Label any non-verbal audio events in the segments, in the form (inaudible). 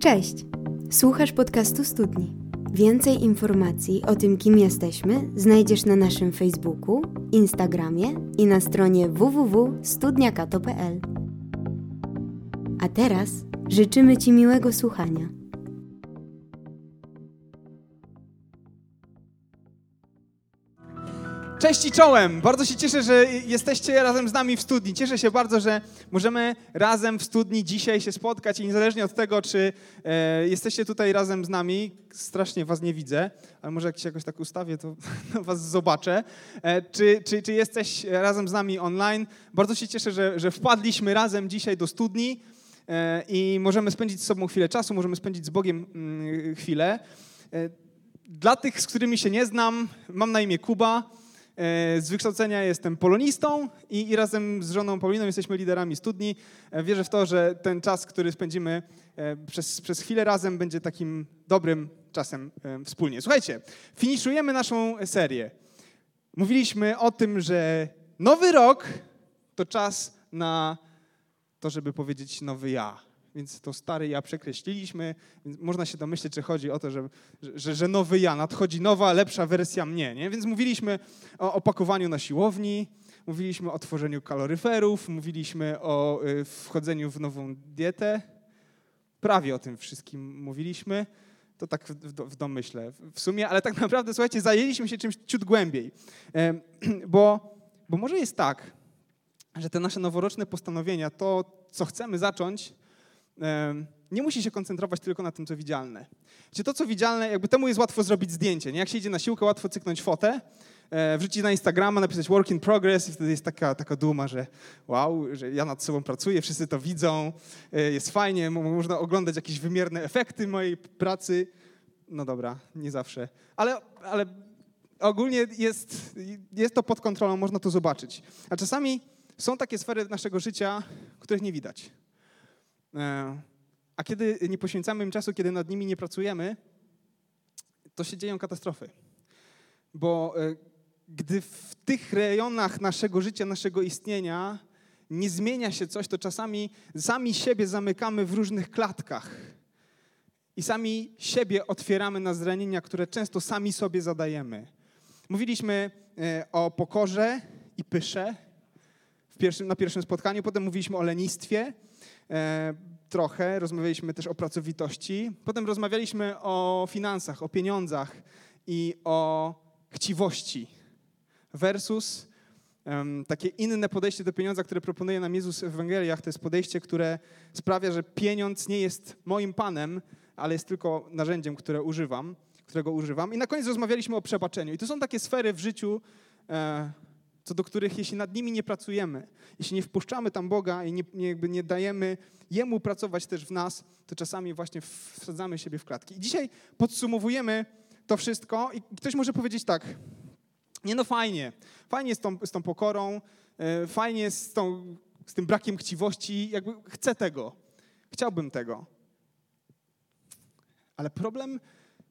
Cześć! Słuchasz podcastu Studni. Więcej informacji o tym, kim jesteśmy, znajdziesz na naszym Facebooku, Instagramie i na stronie www.studniakato.pl. A teraz życzymy Ci miłego słuchania. Cześć i czołem! Bardzo się cieszę, że jesteście razem z nami w studni. Cieszę się bardzo, że możemy razem w studni dzisiaj się spotkać i niezależnie od tego, czy e, jesteście tutaj razem z nami, strasznie was nie widzę, ale może jak się jakoś tak ustawię, to, to (laughs) was zobaczę. E, czy, czy, czy jesteś razem z nami online? Bardzo się cieszę, że, że wpadliśmy razem dzisiaj do studni e, i możemy spędzić z sobą chwilę czasu, możemy spędzić z Bogiem mm, chwilę. E, dla tych, z którymi się nie znam, mam na imię Kuba. E, z wykształcenia jestem polonistą i, i, razem z żoną Pauliną jesteśmy liderami studni. E, wierzę w to, że ten czas, który spędzimy e, przez, przez chwilę razem, będzie takim dobrym czasem wspólnie. Słuchajcie, finiszujemy naszą serię. Mówiliśmy o tym, że nowy rok to czas na to, żeby powiedzieć nowy ja więc to stary ja przekreśliliśmy. Więc można się domyśleć, że chodzi o to, że, że, że nowy ja, nadchodzi nowa, lepsza wersja mnie. Nie? Więc mówiliśmy o opakowaniu na siłowni, mówiliśmy o tworzeniu kaloryferów, mówiliśmy o y, wchodzeniu w nową dietę. Prawie o tym wszystkim mówiliśmy. To tak w, w domyśle w sumie, ale tak (laughs) naprawdę, słuchajcie, zajęliśmy się czymś ciut głębiej. (clears throat) Bo, bo może jest tak, że te nasze noworoczne postanowienia, to, co chcemy zacząć, nie musi się koncentrować tylko na tym, co widzialne. Czyli to, co widzialne, jakby temu jest łatwo zrobić zdjęcie. Nie? Jak się idzie na siłkę, łatwo cyknąć fotę, e, wrzucić na Instagrama, napisać work in progress i wtedy jest taka, taka duma, że wow, że ja nad sobą pracuję, wszyscy to widzą, e, jest fajnie, można oglądać jakieś wymierne efekty mojej pracy. No dobra, nie zawsze. Ale, ale ogólnie jest, jest to pod kontrolą, można to zobaczyć. A czasami są takie sfery naszego życia, których nie widać. E, a kiedy nie poświęcamy im czasu, kiedy nad nimi nie pracujemy, to się dzieją katastrofy. Bo e, gdy w tych rejonach naszego życia, naszego istnienia nie zmienia się coś, to czasami sami siebie zamykamy w różnych klatkach. I sami siebie otwieramy na zranienia, które często sami sobie zadajemy. Mówiliśmy e, o pokorze i pysze pierwszym, na pierwszym spotkaniu, potem mówiliśmy o lenistwie, trochę, rozmawialiśmy też o pracowitości, potem rozmawialiśmy o finansach, o pieniądzach i o chciwości versus um, takie inne podejście do pieniądza, które proponuje nam Jezus w Ewangeliach. To jest podejście, które sprawia, że pieniądz nie jest moim panem, ale jest tylko narzędziem, które używam, którego używam. I na koniec rozmawialiśmy o przebaczeniu. I to są takie sfery w życiu, e, co do których jeśli nad nimi nie pracujemy, jeśli nie wpuszczamy tam Boga i nie, nie, jakby nie dajemy Jemu pracować też w nas, to czasami właśnie wsadzamy siebie w klatki. I dzisiaj podsumowujemy to wszystko i ktoś może powiedzieć tak, nie no fajnie, fajnie z tą, z tą pokorą, e, fajnie z, tą, z tym brakiem chciwości, jakby chcę tego, chciałbym tego. Ale problem,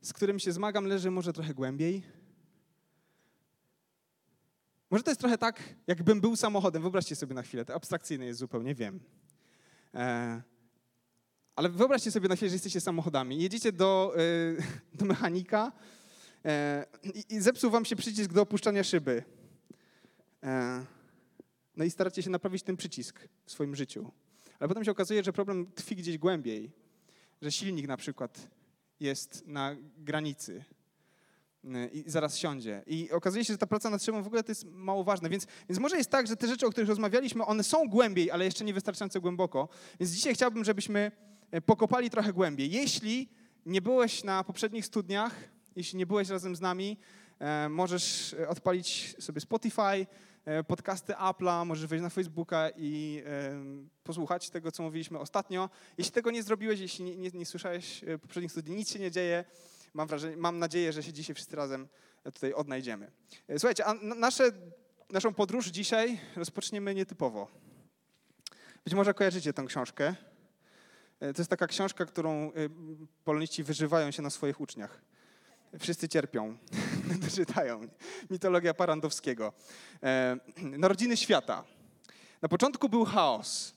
z którym się zmagam, leży może trochę głębiej, może to jest trochę tak, jakbym był samochodem. Wyobraźcie sobie na chwilę, to abstrakcyjne jest zupełnie, wiem. E, ale wyobraźcie sobie na chwilę, że jesteście samochodami. Jedziecie do, e, do mechanika e, i, zepsuł wam się przycisk do opuszczania szyby. E, no i staracie się naprawić ten przycisk w swoim życiu. Ale potem się okazuje, że problem tkwi gdzieś głębiej. Że silnik na przykład jest na granicy Y, i zaraz siądzie. I okazuje się, że ta praca nad szybą w ogóle to jest mało ważne. Więc, więc może jest tak, że te rzeczy, o których rozmawialiśmy, one są głębiej, ale jeszcze nie wystarczająco głęboko. Więc dzisiaj chciałbym, żebyśmy e, pokopali trochę głębiej. Jeśli nie byłeś na poprzednich studniach, jeśli nie byłeś razem z nami, e, możesz odpalić sobie Spotify, podcasty Apple'a, możesz wejść na Facebooka i posłuchać tego, co mówiliśmy ostatnio. Jeśli tego nie zrobiłeś, jeśli nie, nie, nie słyszałeś poprzednich studni, nic się nie dzieje mam, wrażenie, mam nadzieję, że się dzisiaj wszyscy razem tutaj odnajdziemy. E, słuchajcie, a nasze, naszą podróż dzisiaj rozpoczniemy nietypowo. Być może kojarzycie tę książkę. E, to jest taka książka, którą e, poloniści wyżywają się na swoich uczniach. Wszyscy cierpią, (laughs) czytają. Mitologia Parandowskiego. (clears throat) Narodziny świata. Na początku był chaos.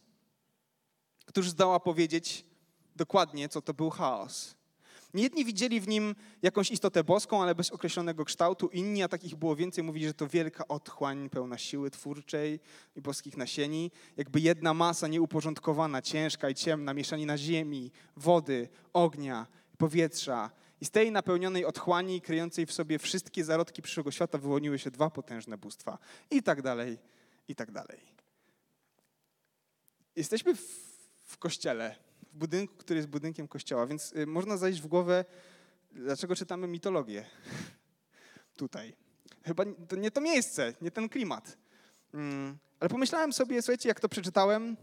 Któż zdoła powiedzieć, dokładnie, co to był chaos. Niejedni widzieli w nim jakąś istotę boską, ale bez określonego kształtu. Inni, a takich było więcej, mówili, że to wielka otchłań pełna siły twórczej i boskich nasieni. Jakby jedna masa nieuporządkowana, ciężka i ciemna, mieszanina ziemi, wody, ognia, powietrza. I z tej napełnionej otchłani, kryjącej w sobie wszystkie zarodki przyszłego świata, wyłoniły się dwa potężne bóstwa. I tak dalej, i tak dalej. Jesteśmy w, w kościele, w budynku, który jest budynkiem kościoła, więc y, można zajść w głowę, dlaczego czytamy mitologię (laughs) tutaj. Chyba to nie to miejsce, nie ten klimat. Mm, ale pomyślałem sobie, słuchajcie, jak to przeczytałem,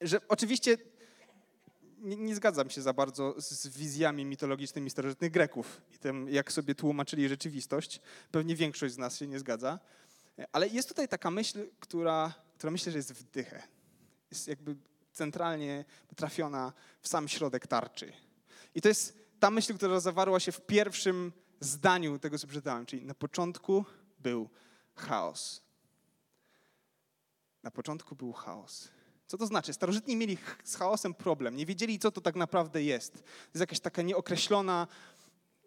że oczywiście nie, nie, zgadzam się za bardzo z wizjami mitologicznymi starożytnych Greków i tym, jak sobie tłumaczyli rzeczywistość. Pewnie większość z nas się nie zgadza. Ale jest tutaj taka myśl, która, która myślę, że jest w dychę. Jest jakby centralnie trafiona w sam środek tarczy. I to jest ta myśl, która zawarła się w pierwszym zdaniu tego, co przeczytałem, czyli na początku był chaos. Na początku był chaos. Co to znaczy? Starożytni mieli z chaosem problem, nie wiedzieli, co to tak naprawdę jest. To jest jakaś taka nieokreślona,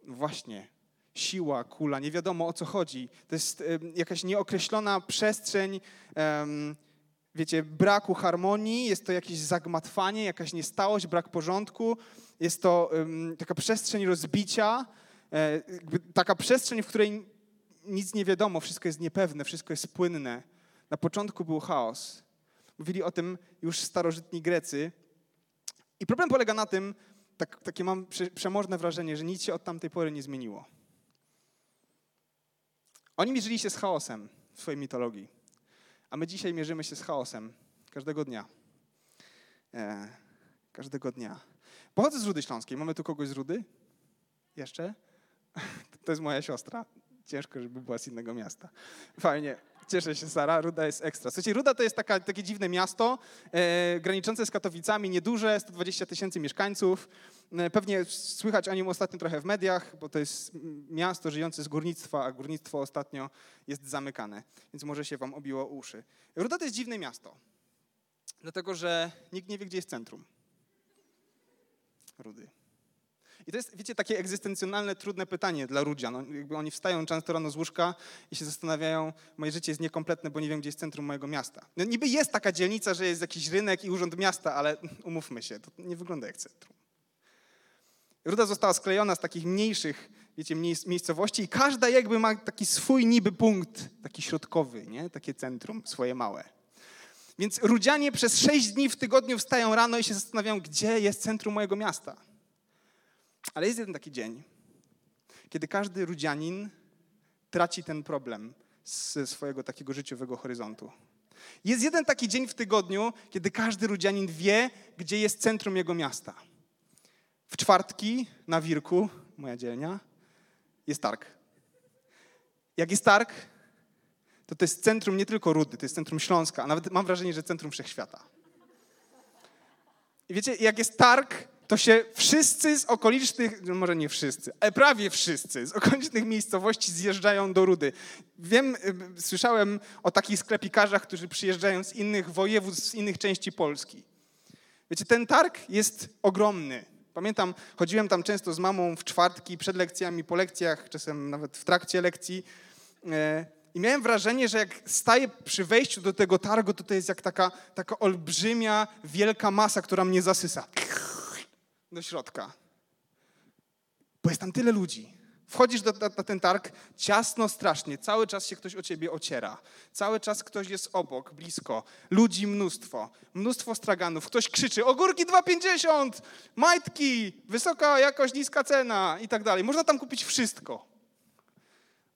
właśnie, siła, kula, nie wiadomo o co chodzi. To jest jakaś nieokreślona przestrzeń, wiecie, braku harmonii, jest to jakieś zagmatwanie, jakaś niestałość, brak porządku, jest to taka przestrzeń rozbicia, e, taka przestrzeń, w której nic nie wiadomo, wszystko jest niepewne, wszystko jest płynne. Na początku był chaos. Mówili o tym już starożytni Grecy. I problem polega na tym, tak, takie mam przemożne wrażenie, że nic się od tamtej pory nie zmieniło. Oni mierzyli się z chaosem w swojej mitologii, a my dzisiaj mierzymy się z chaosem każdego dnia. E, każdego dnia. Pochodzę z Rudy Śląskiej. Mamy tu kogoś z Rudy? Jeszcze? (laughs) To jest moja siostra. Ciężko, żeby była z innego miasta. Fajnie. Cieszę się, Sara. Ruda jest ekstra. Słuchajcie, Ruda to jest taka, takie dziwne miasto, e, graniczące z Katowicami, nieduże, 120 tysięcy mieszkańców. E, pewnie słychać o nim ostatnio trochę w mediach, bo to jest miasto żyjące z górnictwa, a górnictwo ostatnio jest zamykane, więc może się wam obiło uszy. Ruda to jest dziwne miasto, dlatego że nikt nie wie, gdzie jest centrum. Rudy. I to jest, wiecie, takie egzystencjonalne, trudne pytanie dla Rudzian. No, jakby oni wstają często rano z łóżka i się zastanawiają, moje życie jest niekompletne, bo nie wiem, gdzie jest centrum mojego miasta. No, niby jest taka dzielnica, że jest jakiś rynek i urząd miasta, ale (laughs) umówmy się, to nie wygląda jak centrum. Ruda została sklejona z takich mniejszych, wiecie, miejscowości i każda jakby ma taki swój niby punkt, taki środkowy, nie? takie centrum, swoje małe. Więc Rudzianie przez sześć dni w tygodniu wstają rano i się zastanawiają, gdzie jest centrum mojego miasta. Ale jest jeden taki dzień, kiedy każdy rudzianin traci ten problem ze swojego takiego życiowego horyzontu. Jest jeden taki dzień w tygodniu, kiedy każdy rudzianin wie, gdzie jest centrum jego miasta. W czwartki na Wirku, moja dzielnia, jest targ. Jak jest targ, to to jest centrum nie tylko Rudy, to jest centrum Śląska, a nawet mam wrażenie, że centrum Wszechświata. I wiecie, jak jest targ, to się wszyscy z okolicznych, no może nie wszyscy, ale prawie wszyscy z okolicznych miejscowości zjeżdżają do Rudy. Wiem, y, słyszałem o takich sklepikarzach, którzy przyjeżdżają z innych województw, z innych części Polski. Wiecie, ten targ jest ogromny. Pamiętam, chodziłem tam często z mamą w czwartki, przed lekcjami, po lekcjach, czasem nawet w trakcie lekcji. E, I miałem wrażenie, że jak staję przy wejściu do tego targu, to to jest jak taka, taka olbrzymia, wielka masa, która mnie zasysa do środka. Bo jest tam tyle ludzi. Wchodzisz do, ten targ, ciasno strasznie, cały czas się ktoś o ciebie ociera. Cały czas ktoś jest obok, blisko. Ludzi mnóstwo, mnóstwo straganów. Ktoś krzyczy, ogórki 2,50, majtki, wysoka jakość, niska cena i tak dalej. Można tam kupić wszystko.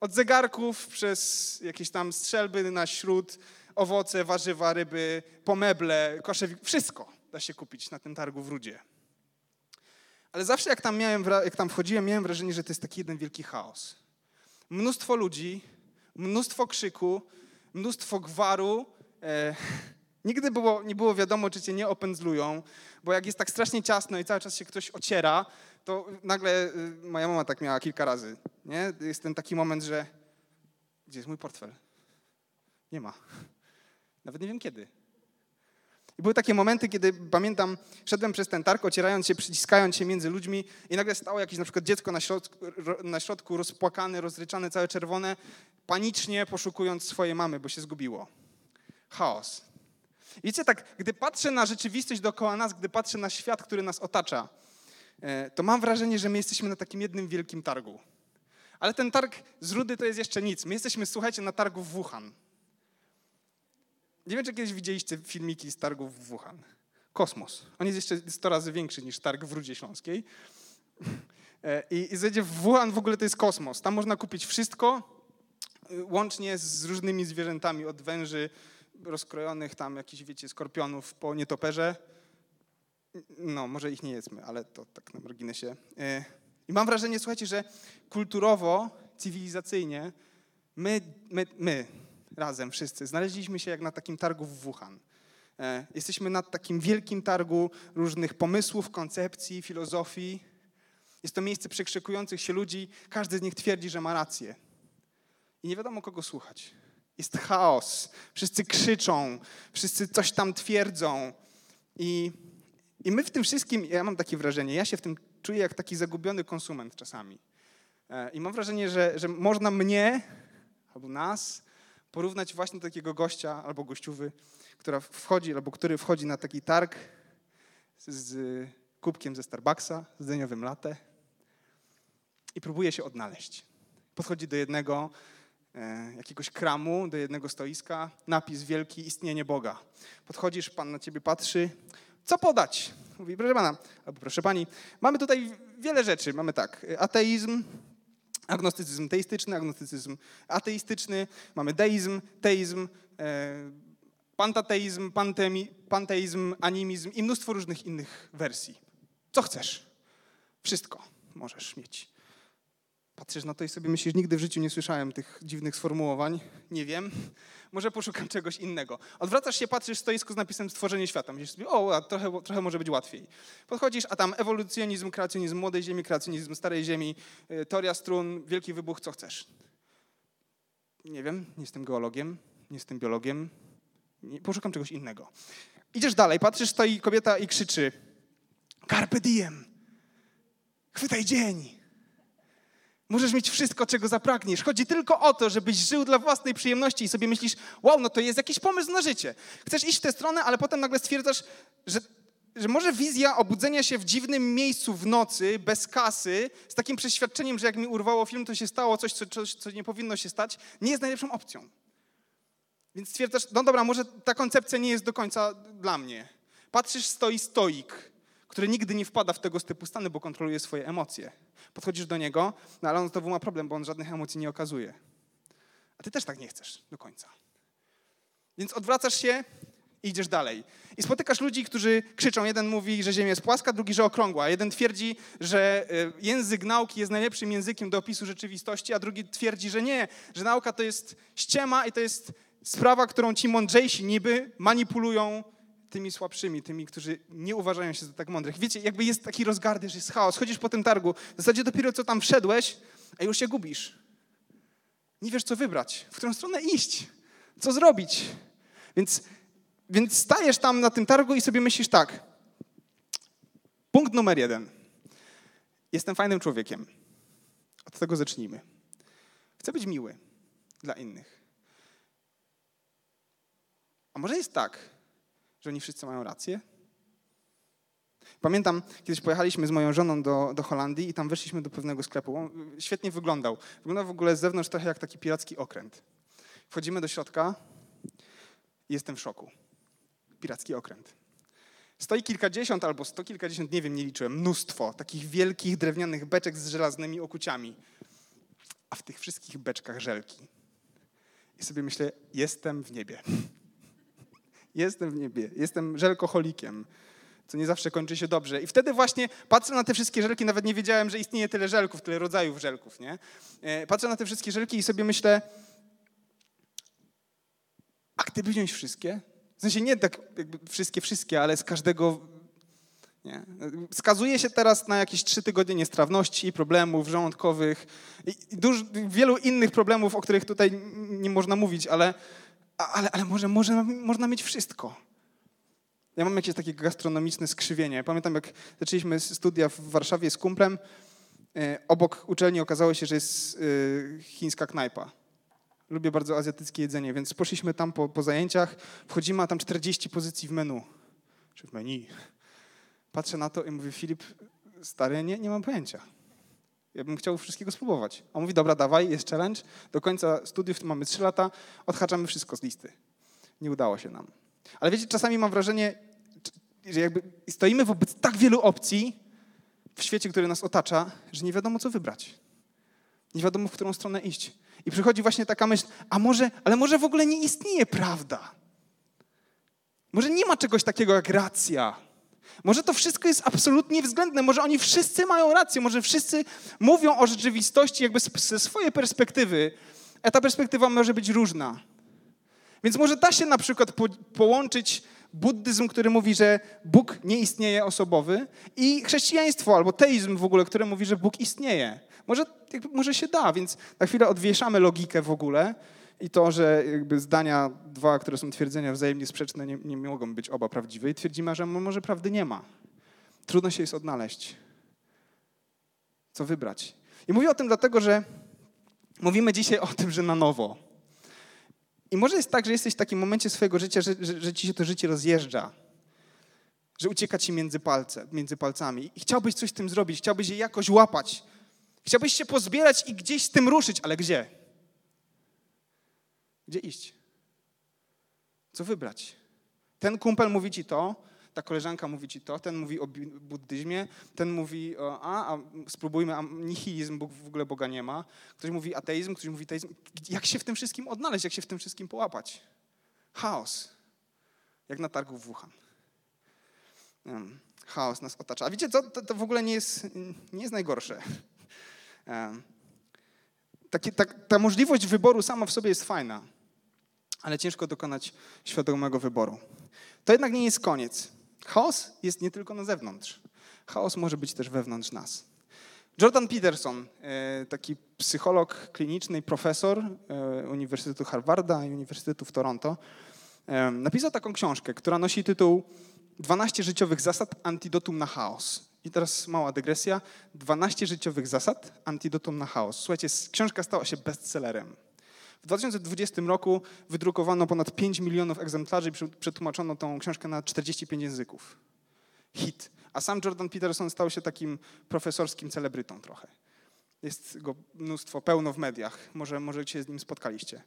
Od zegarków przez jakieś tam strzelby na śród, owoce, warzywa, ryby, pomeble, kosze, wszystko da się kupić na tym targu w Rudzie. Ale zawsze jak tam, miałem, jak tam wchodziłem, miałem wrażenie, że to jest taki jeden wielki chaos. Mnóstwo ludzi, mnóstwo krzyku, mnóstwo gwaru. E, (laughs) nigdy było, nie było wiadomo, czy cię nie opędzlują, bo jak jest tak strasznie ciasno i cały czas się ktoś ociera, to nagle y, moja mama tak miała kilka razy. Nie? Jest ten taki moment, że gdzie jest mój portfel? Nie ma. Nawet nie wiem kiedy. I były takie momenty, kiedy pamiętam, szedłem przez ten targ, ocierając się, przyciskając się między ludźmi i nagle stało jakieś na przykład dziecko na środku, na środku rozpłakane, rozryczane, całe czerwone, panicznie poszukując swojej mamy, bo się zgubiło. Chaos. Wiecie, tak, gdy patrzę na rzeczywistość dookoła nas, gdy patrzę na świat, który nas otacza, e, to mam wrażenie, że my jesteśmy na takim jednym wielkim targu. Ale ten targ z Rudy to jest jeszcze nic. My jesteśmy, słuchajcie, na targu w Wuhan. Nie wiem, czy kiedyś widzieliście filmiki z targów w Wuhan. Kosmos. On jest jeszcze 100 razy większy niż targ w Rudzie Śląskiej. E, I, i w Wuhan w ogóle to jest kosmos. Tam można kupić wszystko, y, łącznie z różnymi zwierzętami, od węży rozkrojonych, tam jakichś, wiecie, skorpionów po nietoperze. No, może ich nie jedzmy, ale to tak na marginesie. E, I mam wrażenie, słuchajcie, że kulturowo, cywilizacyjnie my, my, my razem wszyscy znaleźliśmy się jak na takim targu w Wuhan. E, jesteśmy na takim wielkim targu różnych pomysłów, koncepcji, filozofii. Jest to miejsce przekrzykujących się ludzi. Każdy z nich twierdzi, że ma rację. I nie wiadomo, kogo słuchać. Jest chaos. Wszyscy krzyczą, wszyscy coś tam twierdzą. I, I my w tym wszystkim, ja mam takie wrażenie, ja się w tym czuję jak taki zagubiony konsument czasami. E, I mam wrażenie, że, że można mnie albo nas porównać właśnie do takiego gościa albo gościuwy, która wchodzi, albo który wchodzi na taki targ z kubkiem ze Starbucksa, z deniowym latte i próbuje się odnaleźć. Podchodzi do jednego e, jakiegoś kramu, do jednego stoiska, napis wielki istnienie Boga. Podchodzisz, pan na ciebie patrzy, co podać? Mówi, proszę pana, albo proszę pani, mamy tutaj wiele rzeczy. Mamy tak, ateizm, agnostycyzm teistyczny, agnostycyzm ateistyczny, mamy deizm, teizm, e, pantateizm, pantemi, panteizm, animizm i mnóstwo różnych innych wersji. Co chcesz? Wszystko możesz mieć. Patrzysz na to i sobie myślisz, nigdy w życiu nie słyszałem tych dziwnych sformułowań, nie wiem, może poszukam (laughs) czegoś innego. Odwracasz się, patrzysz w stoisku z napisem stworzenie świata. Myślisz sobie, o, trochę, trochę może być łatwiej. Podchodzisz, a tam ewolucjonizm, kreacjonizm młodej ziemi, kreacjonizm starej ziemi, y, teoria strun, wielki wybuch, co chcesz. Nie wiem, nie jestem geologiem, nie jestem biologiem, nie, poszukam czegoś innego. Idziesz dalej, patrzysz, stoi kobieta i krzyczy carpe diem, chwytaj dzień. Możesz mieć wszystko, czego zapragniesz. Chodzi tylko o to, żebyś żył dla własnej przyjemności i sobie myślisz, wow, no to jest jakiś pomysł na życie. Chcesz iść w tę stronę, ale potem nagle stwierdzasz, że, że może wizja obudzenia się w dziwnym miejscu w nocy, bez kasy, z takim przeświadczeniem, że jak mi urwało film, to się stało coś, co, coś, co nie powinno się stać, nie jest najlepszą opcją. Więc stwierdzasz, no dobra, może ta koncepcja nie jest do końca dla mnie. Patrzysz, stoi stoik który nigdy nie wpada w tego typu stany, bo kontroluje swoje emocje. Podchodzisz do niego, no ale on znowu ma problem, bo on żadnych emocji nie okazuje. A ty też tak nie chcesz do końca. Więc odwracasz się i idziesz dalej. I spotykasz ludzi, którzy krzyczą. Jeden mówi, że Ziemia jest płaska, drugi, że okrągła. Jeden twierdzi, że y, język nauki jest najlepszym językiem do opisu rzeczywistości, a drugi twierdzi, że nie, że nauka to jest ściema i to jest sprawa, którą ci mądrzejsi niby manipulują tymi słabszymi, tymi, którzy nie uważają się za tak mądrych. Wiecie, jakby jest taki rozgardy, że jest chaos. Chodzisz po tym targu, w zasadzie dopiero co tam wszedłeś, a już się gubisz. Nie wiesz, co wybrać, w którą stronę iść, co zrobić. Więc, więc stajesz tam na tym targu i sobie myślisz tak. Punkt numer jeden. Jestem fajnym człowiekiem. Od tego zacznijmy. Chcę być miły dla innych. A może jest tak, że oni wszyscy mają rację? Pamiętam, kiedyś pojechaliśmy z moją żoną do, do Holandii i tam weszliśmy do pewnego sklepu. On świetnie wyglądał. Wyglądał w ogóle z zewnątrz trochę jak taki piracki okręt. Wchodzimy do środka i jestem w szoku. Piracki okręt. Stoi kilkadziesiąt albo sto kilkadziesiąt, nie wiem, nie liczyłem, mnóstwo takich wielkich drewnianych beczek z żelaznymi okuciami. A w tych wszystkich beczkach żelki. I sobie myślę, jestem w niebie. Jestem w niebie, jestem żelkoholikiem, co nie zawsze kończy się dobrze. I wtedy właśnie patrzę na te wszystkie żelki, nawet nie wiedziałem, że istnieje tyle żelków, tyle rodzajów żelków, nie? E, patrzę na te wszystkie żelki i sobie myślę, a gdyby wziąć wszystkie? W sensie nie tak wszystkie, wszystkie, ale z każdego nie. Skazuje się teraz na jakieś trzy tygodnie niestrawności, problemów żołądkowych i dużo, wielu innych problemów, o których tutaj nie można mówić, ale ale, ale może, może można mieć wszystko. Ja mam jakieś takie gastronomiczne skrzywienie. Pamiętam, jak zaczęliśmy studia w Warszawie z kumplem, e, obok uczelni okazało się, że jest e, chińska knajpa. Lubię bardzo azjatyckie jedzenie, więc poszliśmy tam po, po zajęciach, wchodzimy, a tam 40 pozycji w menu, czy w menu. Patrzę na to i mówię, Filip, stary, nie, nie mam pojęcia. Ja bym chciał wszystkiego spróbować. A on mówi, dobra, dawaj, jest challenge. Do końca studiów, mamy 3 lata, odhaczamy wszystko z listy. Nie udało się nam. Ale wiecie, czasami mam wrażenie, że jakby stoimy wobec tak wielu opcji w świecie, który nas otacza, że nie wiadomo, co wybrać. Nie wiadomo, w którą stronę iść. I przychodzi właśnie taka myśl, a może, ale może w ogóle nie istnieje prawda. Może nie ma czegoś takiego jak racja. Może to wszystko jest absolutnie względne, może oni wszyscy mają rację, może wszyscy mówią o rzeczywistości jakby ze swojej perspektywy, a ta perspektywa może być różna. Więc może da się na przykład po, połączyć buddyzm, który mówi, że Bóg nie istnieje osobowy i chrześcijaństwo albo teizm w ogóle, które mówi, że Bóg istnieje. Może, jakby, może się da, więc na chwilę odwieszamy logikę w ogóle i to, że jakby zdania dwa, które są twierdzenia wzajemnie sprzeczne, nie, nie mogą być oba prawdziwe i twierdzimy, że może prawdy nie ma. Trudno się jest odnaleźć. Co wybrać? I mówię o tym dlatego, że mówimy dzisiaj o tym, że na nowo. I może jest tak, że jesteś w takim momencie swojego życia, że, że, że ci się to życie rozjeżdża. Że ucieka ci między, palce, między palcami. I chciałbyś coś z tym zrobić, chciałbyś je jakoś łapać. Chciałbyś się pozbierać i gdzieś z tym ruszyć, ale gdzie? Gdzie iść? Co wybrać? Ten kumpel mówi ci to, ta koleżanka mówi ci to, ten mówi o buddyzmie, ten mówi a, a spróbujmy, a nihilizm, Bóg, w ogóle Boga nie ma. Ktoś mówi ateizm, ktoś mówi teizm. Jak się w tym wszystkim odnaleźć, jak się w tym wszystkim połapać? Chaos. Jak na targu w Wuhan. Um, chaos nas otacza. A wiecie co? To, to w ogóle nie jest, nie jest najgorsze. Um, ta, ta możliwość wyboru sama w sobie jest fajna ale ciężko dokonać świadomego wyboru. To jednak nie jest koniec. Chaos jest nie tylko na zewnątrz. Chaos może być też wewnątrz nas. Jordan Peterson, e, taki psycholog kliniczny profesor e, Uniwersytetu Harvarda i Uniwersytetu w Toronto, e, napisał taką książkę, która nosi tytuł 12 życiowych zasad antidotum na chaos. I teraz mała dygresja. 12 życiowych zasad antidotum na chaos. Słuchajcie, książka stała się bestsellerem. W 2020 roku wydrukowano ponad 5 milionów egzemplarzy i przetłumaczono tą książkę na 45 języków. Hit. A sam Jordan Peterson stał się takim profesorskim celebrytą trochę. Jest go mnóstwo, pełno w mediach. Może, może się z nim spotkaliście.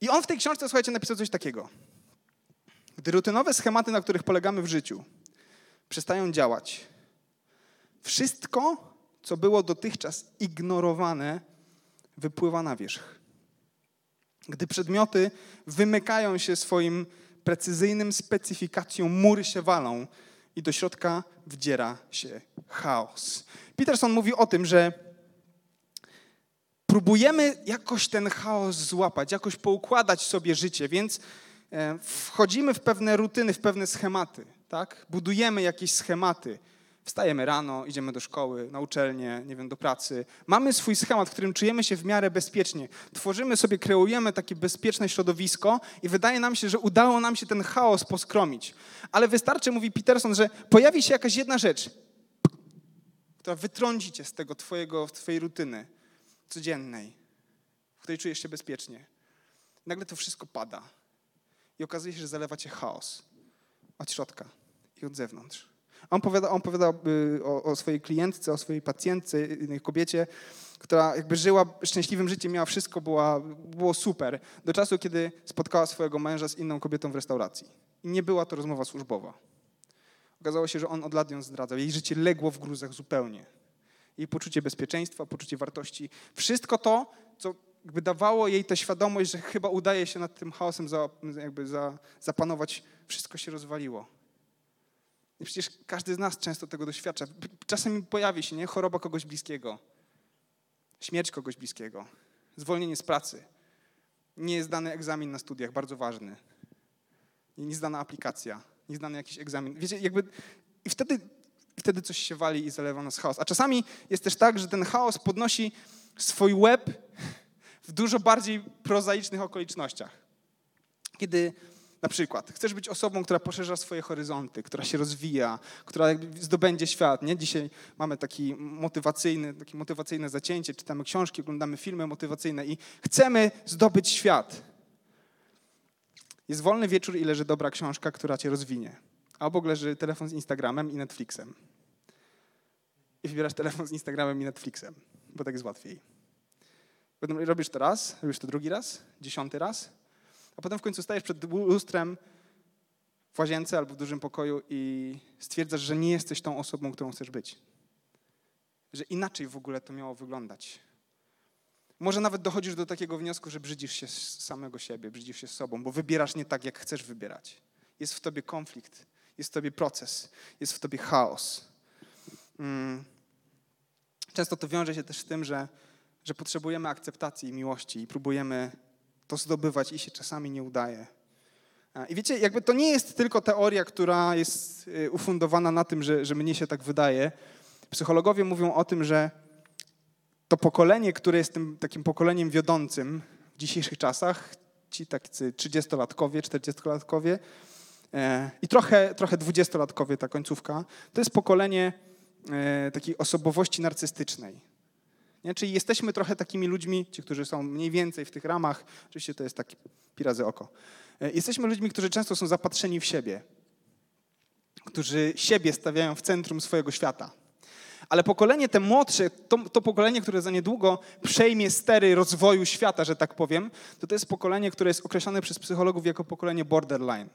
I on w tej książce, słuchajcie, napisał coś takiego. Gdy rutynowe schematy, na których polegamy w życiu, przestają działać, wszystko, co było dotychczas ignorowane, wypływa na wierzch. Gdy przedmioty wymykają się swoim precyzyjnym specyfikacją, mury się walą i do środka wdziera się chaos. Peterson mówi o tym, że próbujemy jakoś ten chaos złapać, jakoś poukładać sobie życie, więc e, wchodzimy w pewne rutyny, w pewne schematy, tak? Budujemy jakieś schematy. Wstajemy rano, idziemy do szkoły, na uczelnię, nie wiem, do pracy. Mamy swój schemat, w którym czujemy się w miarę bezpiecznie. Tworzymy sobie, kreujemy takie bezpieczne środowisko i wydaje nam się, że udało nam się ten chaos poskromić. Ale wystarczy, mówi Peterson, że pojawi się jakaś jedna rzecz, która wytrąci cię z tego twojego, twojej rutyny codziennej, w której czujesz się bezpiecznie. Nagle to wszystko pada i okazuje się, że zalewa cię chaos od środka i od zewnątrz. On opowiada, on opowiada y, o, o, swojej klientce, o swojej pacjentce, kobiecie, która jakby żyła szczęśliwym życiem, miała wszystko, była, było super, do czasu, kiedy spotkała swojego męża z inną kobietą w restauracji. I nie była to rozmowa służbowa. Okazało się, że on od lat ją zdradzał. Jej życie legło w gruzach zupełnie. Jej poczucie bezpieczeństwa, poczucie wartości. Wszystko to, co jakby dawało jej tę świadomość, że chyba udaje się nad tym chaosem za, jakby za, zapanować, wszystko się rozwaliło. Przecież każdy z nas często tego doświadcza. Czasem pojawi się nie? choroba kogoś bliskiego, śmierć kogoś bliskiego, zwolnienie z pracy, nie jest dany egzamin na studiach, bardzo ważny, nie zdana aplikacja, nie zdany jakiś egzamin. Wiecie, jakby i wtedy, wtedy coś się wali i zalewa nas chaos. A czasami jest też tak, że ten chaos podnosi swój łeb w dużo bardziej prozaicznych okolicznościach. Kiedy Na przykład, chcesz być osobą, która poszerza swoje horyzonty, która się rozwija, która zdobędzie świat. Nie? Dzisiaj mamy taki motywacyjny, takie motywacyjne zacięcie, czytamy książki, oglądamy filmy motywacyjne i chcemy zdobyć świat. Jest wolny wieczór i leży dobra książka, która cię rozwinie. A obok leży telefon z Instagramem i Netflixem. I wybierasz telefon z Instagramem i Netflixem, bo tak jest łatwiej. Robisz to raz, robisz to drugi raz, dziesiąty raz, a potem w końcu stajesz przed lustrem w łazience albo w dużym pokoju i stwierdzasz, że nie jesteś tą osobą, którą chcesz być. Że inaczej w ogóle to miało wyglądać. Może nawet dochodzisz do takiego wniosku, że brzydzisz się z samego siebie, brzydzisz się z sobą, bo wybierasz nie tak, jak chcesz wybierać. Jest w tobie konflikt, jest w tobie proces, jest w tobie chaos. Mm. Często to wiąże się też z tym, że, że potrzebujemy akceptacji i miłości i próbujemy to zdobywać i się czasami nie udaje. I wiecie, jakby to nie jest tylko teoria, która jest y, ufundowana na tym, że, że mnie się tak wydaje. Psychologowie mówią o tym, że to pokolenie, które jest tym takim pokoleniem wiodącym w dzisiejszych czasach, ci tacy 30-latkowie, 40-latkowie e, i trochę, trochę 20-latkowie, ta końcówka, to jest pokolenie e, takiej osobowości narcystycznej. Nie? Czyli jesteśmy trochę takimi ludźmi, ci, którzy są mniej więcej w tych ramach, oczywiście to jest taki pirazy oko, e, jesteśmy ludźmi, którzy często są zapatrzeni w siebie, którzy siebie stawiają w centrum swojego świata. Ale pokolenie te młodsze, to, to, pokolenie, które za niedługo przejmie stery rozwoju świata, że tak powiem, to to jest pokolenie, które jest określane przez psychologów jako pokolenie borderline.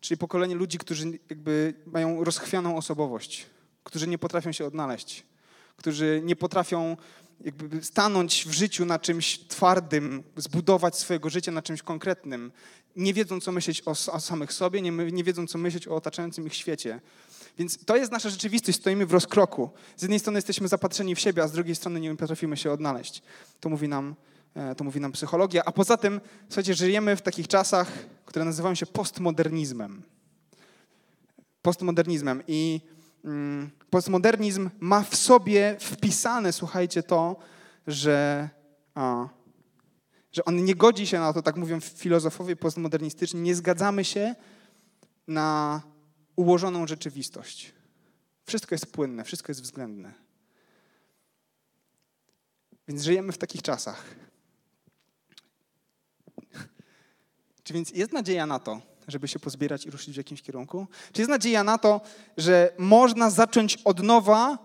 Czyli pokolenie ludzi, którzy jakby mają rozchwianą osobowość, którzy nie potrafią się odnaleźć, którzy nie potrafią jakby stanąć w życiu na czymś twardym, zbudować swojego życia na czymś konkretnym. Nie wiedzą, co myśleć o, o samych sobie, nie, nie wiedzą, co myśleć o otaczającym ich świecie. Więc to jest nasza rzeczywistość, stoimy w rozkroku. Z jednej strony jesteśmy zapatrzeni w siebie, a z drugiej strony nie potrafimy się odnaleźć. To mówi nam, e, to mówi nam psychologia. A poza tym, słuchajcie, żyjemy w takich czasach, które nazywają się postmodernizmem. Postmodernizmem. I mm, postmodernizm ma w sobie wpisane, słuchajcie, to, że, a, że on nie godzi się na to, tak mówią filozofowie postmodernistyczni, nie zgadzamy się na ułożoną rzeczywistość. Wszystko jest płynne, wszystko jest względne. Więc żyjemy w takich czasach. Czy więc jest nadzieja na to, żeby się pozbierać i ruszyć w jakimś kierunku? Czy jest nadzieja na to, że można zacząć od nowa,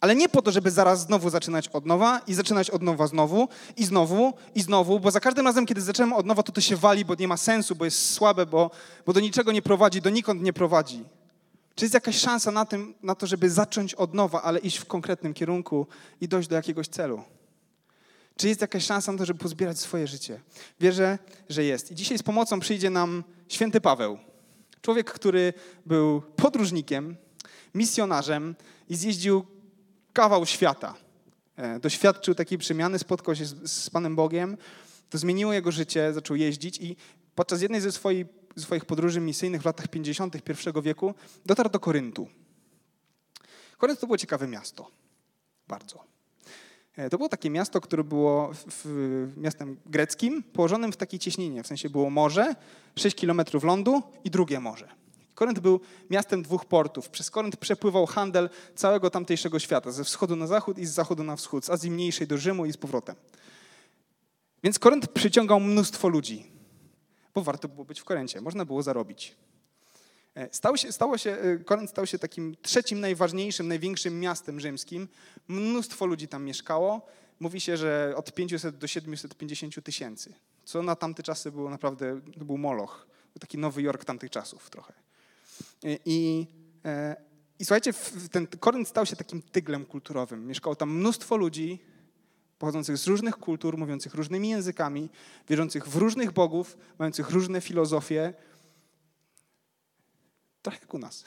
ale nie po to, żeby zaraz znowu zaczynać od nowa i zaczynać od nowa znowu i znowu i znowu, bo za każdym razem, kiedy zaczynamy od nowa, to to się wali, bo nie ma sensu, bo jest słabe, bo, bo do niczego nie prowadzi, donikąd nie prowadzi. Czy jest jakaś szansa na, tym, na to, żeby zacząć od nowa, ale iść w konkretnym kierunku i dojść do jakiegoś celu? Czy jest jakaś szansa na to, żeby pozbierać swoje życie? Wierzę, że jest. I dzisiaj z pomocą przyjdzie nam święty Paweł. Człowiek, który był podróżnikiem, misjonarzem i zjeździł kawał świata. E, doświadczył takiej przemiany, spotkał się z, z Panem Bogiem, to zmieniło jego życie, zaczął jeździć i podczas jednej ze swoich, swoich podróży misyjnych w latach 50. I wieku dotarł do Koryntu. Korynt to było ciekawe miasto. Bardzo. E, to było takie miasto, które było w, miastem greckim, położonym w takiej cieśninie. W sensie było morze, 6 kilometrów lądu i drugie morze. Korynt był miastem dwóch portów. Przez Korynt przepływał handel całego tamtejszego świata, ze wschodu na zachód i z zachodu na wschód, z Azji Mniejszej do Rzymu i z powrotem. Więc Korynt przyciągał mnóstwo ludzi, bo warto było być w Koryncie, można było zarobić. E, stał się, stało się, e, stał się takim trzecim najważniejszym, największym miastem rzymskim. Mnóstwo ludzi tam mieszkało. Mówi się, że od 500 do 750 tysięcy, co na tamte czasy było naprawdę, to był moloch. Taki Nowy Jork tamtych czasów trochę. E, I, i słuchajcie, ten Korynt stał się takim tyglem kulturowym. Mieszkało tam mnóstwo ludzi pochodzących z różnych kultur, mówiących różnymi językami, wierzących w różnych bogów, mających różne filozofie, Trochę jak u nas.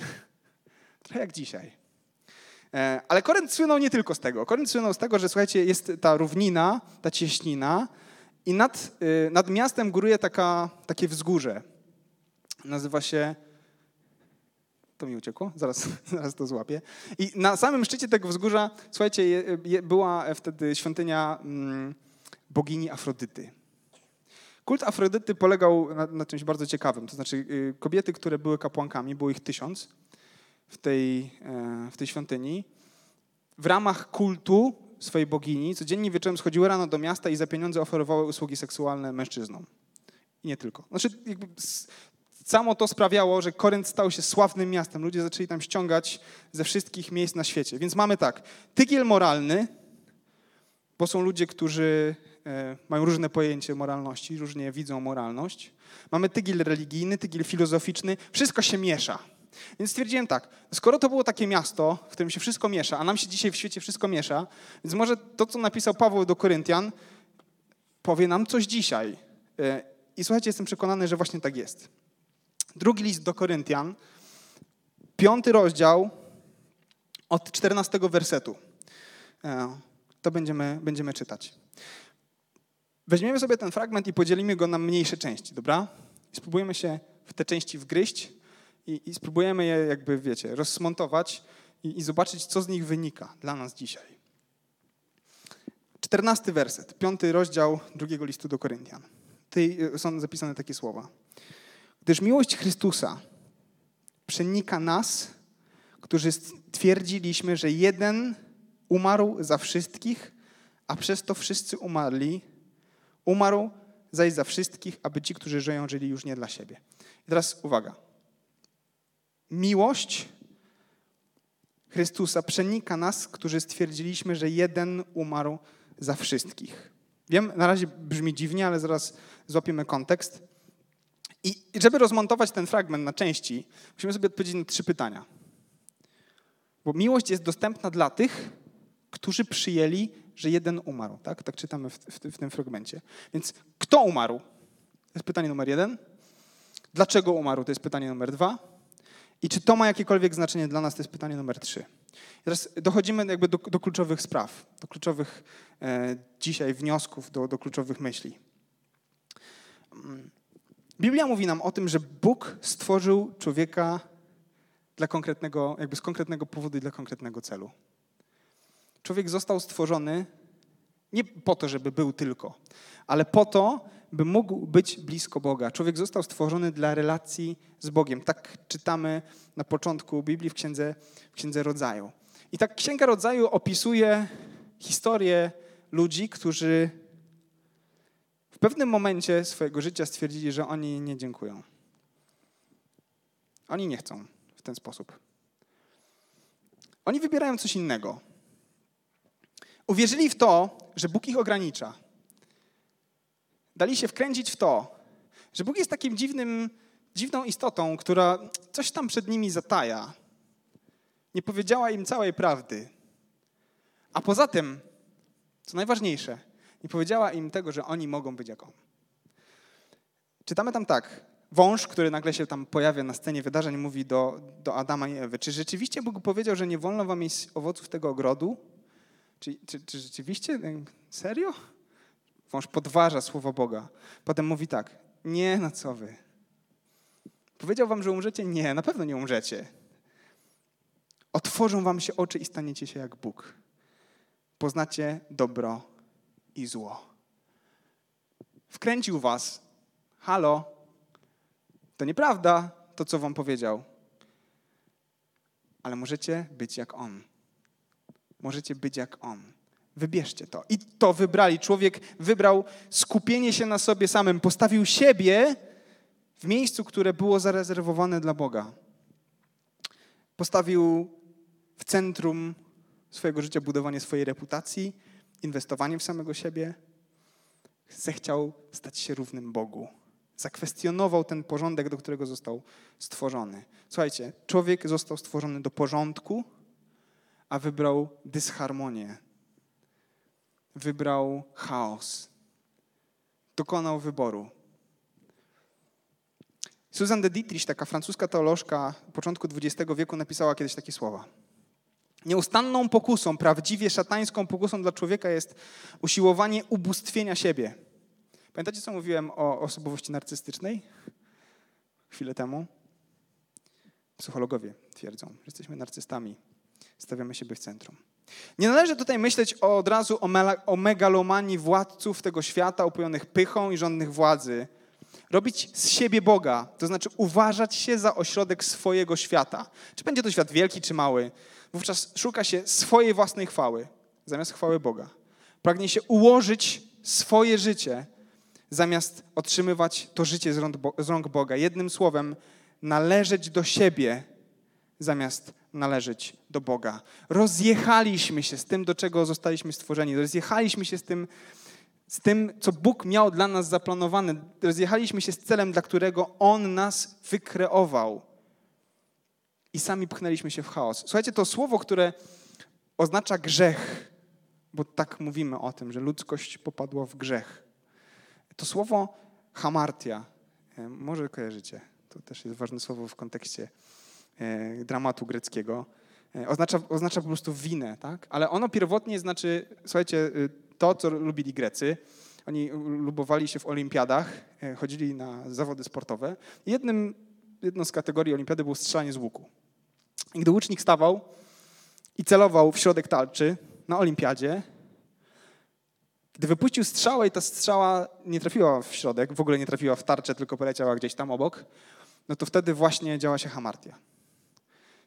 Trochę jak dzisiaj. E, ale Korynt słynął nie tylko z tego. Korynt słynął z tego, że słuchajcie, jest ta równina, ta cieśnina i nad, y, nad miastem góruje taka, takie wzgórze. Nazywa się... To mi uciekło, zaraz, (laughs) zaraz to złapię. I na samym szczycie tego wzgórza, słuchajcie, była wtedy świątynia mm, bogini Afrodyty. Kult Afrodyty polegał na, na czymś bardzo ciekawym. To znaczy, y, kobiety, które były kapłankami, było ich tysiąc w tej, e, w tej świątyni, w ramach kultu swojej bogini codziennie wieczorem schodziły rano do miasta i za pieniądze oferowały usługi seksualne mężczyznom. I nie tylko. Znaczy, jakby samo to sprawiało, że Korynt stał się sławnym miastem. Ludzie zaczęli tam ściągać ze wszystkich miejsc na świecie. Więc mamy tak, tygiel moralny, bo są ludzie, którzy mają różne pojęcie moralności, różnie widzą moralność. Mamy tygiel religijny, tygiel filozoficzny, wszystko się miesza. Więc stwierdziłem tak, skoro to było takie miasto, w którym się wszystko miesza, a nam się dzisiaj w świecie wszystko miesza, więc może to, co napisał Paweł do Koryntian, powie nam coś dzisiaj. E, I słuchajcie, jestem przekonany, że właśnie tak jest. Drugi list do Koryntian, piąty rozdział od 14 wersetu. E, to będziemy, będziemy czytać. Weźmiemy sobie ten fragment i podzielimy go na mniejsze części, dobra? I spróbujemy się w te części wgryźć i, i spróbujemy je jakby, wiecie, rozsmontować i, i zobaczyć, co z nich wynika dla nas dzisiaj. Czternasty werset, piąty rozdział drugiego listu do Koryntian. Tutaj e, są zapisane takie słowa. Gdyż miłość Chrystusa przenika nas, którzy twierdziliśmy, że jeden umarł za wszystkich, a przez to wszyscy umarli. Umarł zaś za wszystkich, aby ci, którzy żyją, żyli już nie dla siebie. I teraz uwaga miłość Chrystusa przenika nas, którzy stwierdziliśmy, że jeden umarł za wszystkich. Wiem, na razie brzmi dziwnie, ale zaraz złapiemy kontekst. I żeby rozmontować ten fragment na części, musimy sobie odpowiedzieć na trzy pytania. Bo miłość jest dostępna dla tych, którzy przyjęli, że jeden umarł. Tak, tak czytamy w, w, w tym fragmencie. Więc kto umarł? To jest pytanie numer jeden. Dlaczego umarł? To jest pytanie numer dwa. I czy to ma jakiekolwiek znaczenie dla nas, to jest pytanie numer trzy. I teraz dochodzimy jakby do, do kluczowych spraw, do kluczowych e, dzisiaj wniosków, do, do kluczowych myśli. Biblia mówi nam o tym, że Bóg stworzył człowieka dla konkretnego, jakby z konkretnego powodu i dla konkretnego celu. Człowiek został stworzony nie po to, żeby był tylko, ale po to, by mógł być blisko Boga. Człowiek został stworzony dla relacji z Bogiem. Tak czytamy na początku Biblii w Księdze, w Księdze Rodzaju. I tak Księga Rodzaju opisuje historię ludzi, którzy w pewnym momencie swojego życia stwierdzili, że oni nie dziękują. Oni nie chcą w ten sposób. Oni wybierają coś innego. Uwierzyli w to, że Bóg ich ogranicza dali się wkręcić w to, że Bóg jest takim dziwnym, dziwną istotą, która coś tam przed nimi zataja. Nie powiedziała im całej prawdy. A poza tym, co najważniejsze, nie powiedziała im tego, że oni mogą być jak. Czytamy tam tak. Wąż, który nagle się tam pojawia na scenie wydarzeń, mówi do, do Adama i Ewy, czy rzeczywiście Bóg powiedział, że nie wolno wam jeść owoców tego ogrodu? Czy, czy, czy rzeczywiście? Serio? Wąż podważa słowo Boga. Potem mówi tak, nie, na co wy? Powiedział wam, że umrzecie? Nie, na pewno nie umrzecie. Otworzą wam się oczy i staniecie się jak Bóg. Poznacie dobro i zło. Wkręcił was. Halo, to nieprawda, to co wam powiedział. Ale możecie być jak On. Możecie być jak On. Wybierzcie to. I to wybrali. Człowiek wybrał skupienie się na sobie samym, postawił siebie w miejscu, które było zarezerwowane dla Boga. Postawił w centrum swojego życia budowanie swojej reputacji, inwestowanie w samego siebie. Zechciał stać się równym Bogu. Zakwestionował ten porządek, do którego został stworzony. Słuchajcie, człowiek został stworzony do porządku, a wybrał dysharmonię wybrał chaos. Dokonał wyboru. Susan de Dietrich, taka francuska teolożka początku XX wieku, napisała kiedyś takie słowa. Nieustanną pokusą, prawdziwie szatańską pokusą dla człowieka jest usiłowanie ubóstwienia siebie. Pamiętacie, co mówiłem o osobowości narcystycznej chwilę temu? Psychologowie twierdzą, że jesteśmy narcystami, stawiamy siebie w centrum. Nie należy tutaj myśleć od razu o, megalomanii władców tego świata, upojonych pychą i rządnych władzy. Robić z siebie Boga, to znaczy uważać się za ośrodek swojego świata. Czy będzie to świat wielki czy mały? Wówczas szuka się swojej własnej chwały zamiast chwały Boga. Pragnie się ułożyć swoje życie zamiast otrzymywać to życie z rąk Boga. Jednym słowem, należeć do siebie zamiast należeć do Boga. Rozjechaliśmy się z tym, do czego zostaliśmy stworzeni. Rozjechaliśmy się z tym, z tym, co Bóg miał dla nas zaplanowane. Rozjechaliśmy się z celem, dla którego On nas wykreował. I sami pchnęliśmy się w chaos. Słuchajcie, to słowo, które oznacza grzech, bo tak mówimy o tym, że ludzkość popadła w grzech. To słowo hamartia, e, może kojarzycie, to też jest ważne słowo w kontekście dramatu greckiego, e, oznacza, oznacza po prostu winę, tak? ale ono pierwotnie znaczy, słuchajcie, to, co lubili Grecy. Oni lubowali się w olimpiadach, chodzili na zawody sportowe. Jednym, jedną z kategorii olimpiady było strzelanie z łuku. I gdy łucznik stawał i celował w środek tarczy na olimpiadzie, gdy wypuścił strzałę i ta strzała nie trafiła w środek, w ogóle nie trafiła w tarczę, tylko poleciała gdzieś tam obok, no to wtedy właśnie działa się hamartia.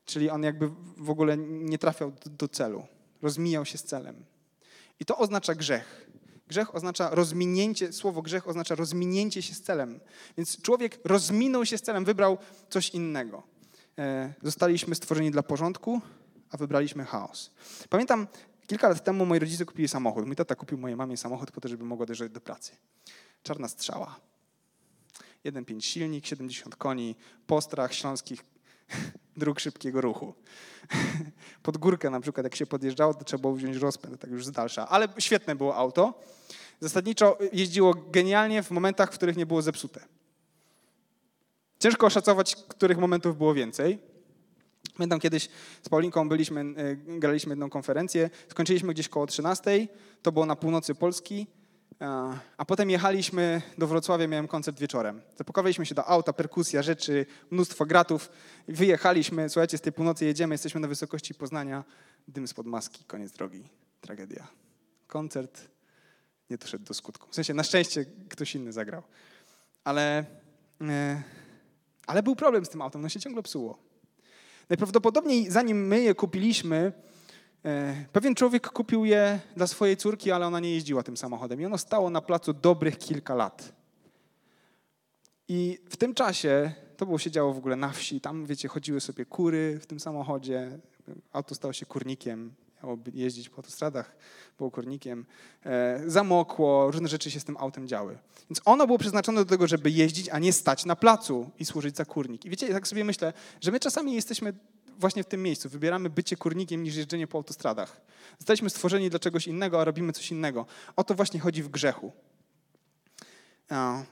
Czyli on jakby w ogóle nie trafiał do celu, rozmijał się z celem. I to oznacza grzech. Grzech oznacza rozminięcie, słowo grzech oznacza rozminięcie się z celem. Więc człowiek rozminął się z celem, wybrał coś innego. E, zostaliśmy stworzeni dla porządku, a wybraliśmy chaos. Pamiętam, kilka lat temu moi rodzice kupili samochód. Mój tata kupił mojej mamie samochód po to, żeby mogła dojeżdżać do pracy. Czarna strzała. 1,5 silnik, 70 koni, postrach śląskich (laughs) dróg szybkiego ruchu. (laughs) Pod górkę na przykład, jak się podjeżdżało, to trzeba było wziąć rozpęd, tak już z dalsza. Ale świetne było auto. Zasadniczo jeździło genialnie w momentach, w których nie było zepsute. Ciężko oszacować, których momentów było więcej. Pamiętam kiedyś z Paulinką byliśmy, e, graliśmy jedną konferencję, skończyliśmy gdzieś koło 13, to było na północy Polski, a potem jechaliśmy do Wrocławia, miałem koncert wieczorem. Zapakowaliśmy się do auta, perkusja, rzeczy, mnóstwo gratów. Wyjechaliśmy, słuchajcie, z tej północy jedziemy, jesteśmy na wysokości Poznania, dym spod maski, koniec drogi, tragedia. Koncert nie doszedł do skutku. W sensie, na szczęście ktoś inny zagrał. Ale, e, ale był problem z tym autem, no się ciągle psuło. Najprawdopodobniej zanim my je kupiliśmy, pewien człowiek kupił je dla swojej córki, ale ona nie jeździła tym samochodem. I ono stało na placu dobrych kilka lat. I w tym czasie, to było się działo w ogóle na wsi, tam wiecie, chodziły sobie kury w tym samochodzie, auto stało się kurnikiem, miało jeździć po autostradach, było kurnikiem, e, zamokło, różne rzeczy się z tym autem działy. Więc ono było przeznaczone do tego, żeby jeździć, a nie stać na placu i służyć za kurnik. I wiecie, tak sobie myślę, że my czasami jesteśmy właśnie w tym miejscu, wybieramy bycie kurnikiem niż jeżdżenie po autostradach. Zostaliśmy stworzeni dla czegoś innego, a robimy coś innego. O to właśnie chodzi w grzechu.